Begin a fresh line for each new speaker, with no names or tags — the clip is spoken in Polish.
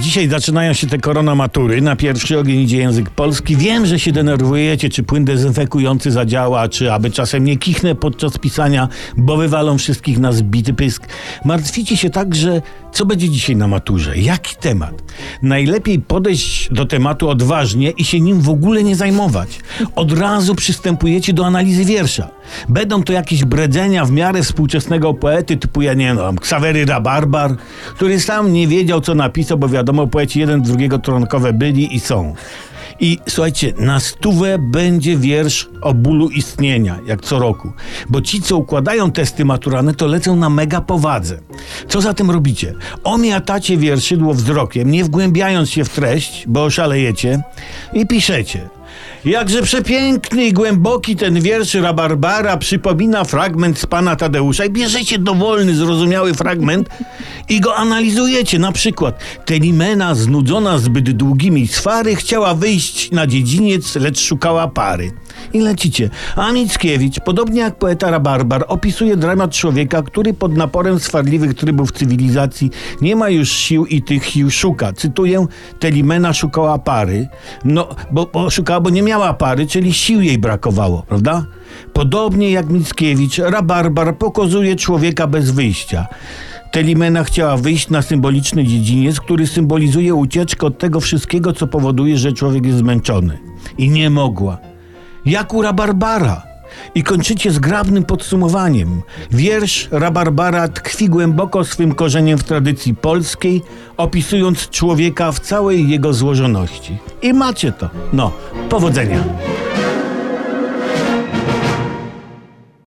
Dzisiaj zaczynają się te koronamatury. Na pierwszy ogień idzie język polski. Wiem, że się denerwujecie, czy płyn dezynfekujący zadziała, czy aby czasem nie kichnę podczas pisania, bo wywalą wszystkich na zbity pysk. Martwicie się także, co będzie dzisiaj na maturze. Jaki temat? Najlepiej podejść do tematu odważnie i się nim w ogóle nie zajmować. Od razu przystępujecie do analizy wiersza. Będą to jakieś bredzenia w miarę współczesnego poety typu, ja nie wiem, Ksawery Rabarbar, który sam nie wiedział, co napisał, bo wiadomo, poeci jeden drugiego tronkowe byli i są. I słuchajcie, na stówę będzie wiersz o bólu istnienia, jak co roku. Bo ci, co układają testy maturalne, to lecą na mega powadze. Co zatem robicie? Omiatacie wierszydło wzrokiem, nie wgłębiając się w treść, bo oszalejecie i piszecie. Jakże przepiękny i głęboki ten wiersz Rabarbara przypomina fragment z pana Tadeusza i bierzecie dowolny, zrozumiały fragment i go analizujecie. Na przykład Telimena, znudzona zbyt długimi swary, chciała wyjść na dziedziniec, lecz szukała pary. I lecicie. A Mickiewicz, podobnie jak poeta Rabarbar, opisuje dramat człowieka, który pod naporem swarliwych trybów cywilizacji nie ma już sił i tych sił szuka. Cytuję, Telimena szukała pary, no, bo, bo szukała, bo nie miała pary, czyli sił jej brakowało, prawda? Podobnie jak Mickiewicz, Rabarbar pokazuje człowieka bez wyjścia. Telimena chciała wyjść na symboliczny dziedziniec, który symbolizuje ucieczkę od tego wszystkiego, co powoduje, że człowiek jest zmęczony. I nie mogła. Jak u Rabarbara. I kończycie zgrabnym podsumowaniem. Wiersz Rabarbara tkwi głęboko swym korzeniem w tradycji polskiej, opisując człowieka w całej jego złożoności. I macie to. No, powodzenia.